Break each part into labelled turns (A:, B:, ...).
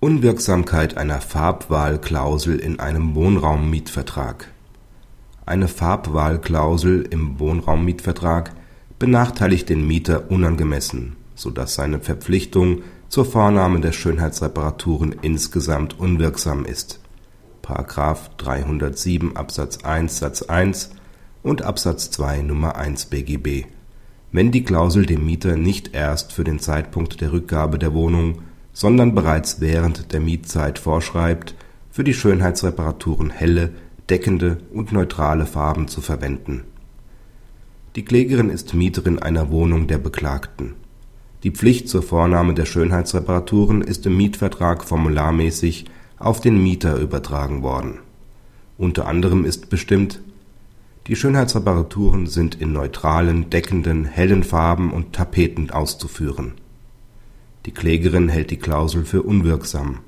A: Unwirksamkeit einer Farbwahlklausel in einem Wohnraummietvertrag Eine Farbwahlklausel im Wohnraummietvertrag benachteiligt den Mieter unangemessen, so dass seine Verpflichtung zur Vornahme der Schönheitsreparaturen insgesamt unwirksam ist (§ 307 Absatz 1 Satz 1 und Absatz 2 Nr. 1 BGB), wenn die Klausel dem Mieter nicht erst für den Zeitpunkt der Rückgabe der Wohnung sondern bereits während der Mietzeit vorschreibt, für die Schönheitsreparaturen helle, deckende und neutrale Farben zu verwenden. Die Klägerin ist Mieterin einer Wohnung der Beklagten. Die Pflicht zur Vornahme der Schönheitsreparaturen ist im Mietvertrag formularmäßig auf den Mieter übertragen worden. Unter anderem ist bestimmt: Die Schönheitsreparaturen sind in neutralen, deckenden, hellen Farben und Tapeten auszuführen die Klägerin hält die Klausel für unwirksam.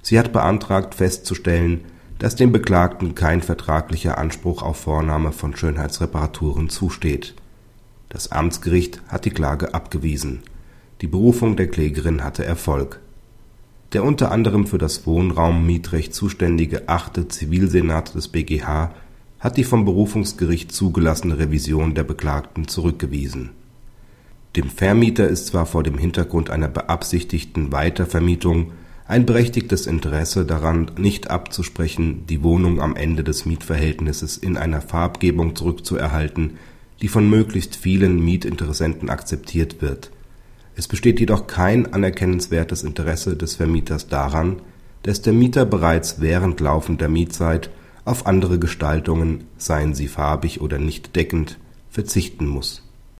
A: Sie hat beantragt festzustellen, dass dem Beklagten kein vertraglicher Anspruch auf Vornahme von Schönheitsreparaturen zusteht. Das Amtsgericht hat die Klage abgewiesen. Die Berufung der Klägerin hatte Erfolg. Der unter anderem für das Wohnraummietrecht zuständige achte Zivilsenat des BGH hat die vom Berufungsgericht zugelassene Revision der Beklagten zurückgewiesen dem Vermieter ist zwar vor dem Hintergrund einer beabsichtigten Weitervermietung ein berechtigtes Interesse daran nicht abzusprechen, die Wohnung am Ende des Mietverhältnisses in einer Farbgebung zurückzuerhalten, die von möglichst vielen Mietinteressenten akzeptiert wird. Es besteht jedoch kein anerkennenswertes Interesse des Vermieters daran, dass der Mieter bereits während laufender Mietzeit auf andere Gestaltungen, seien sie farbig oder nicht deckend, verzichten muss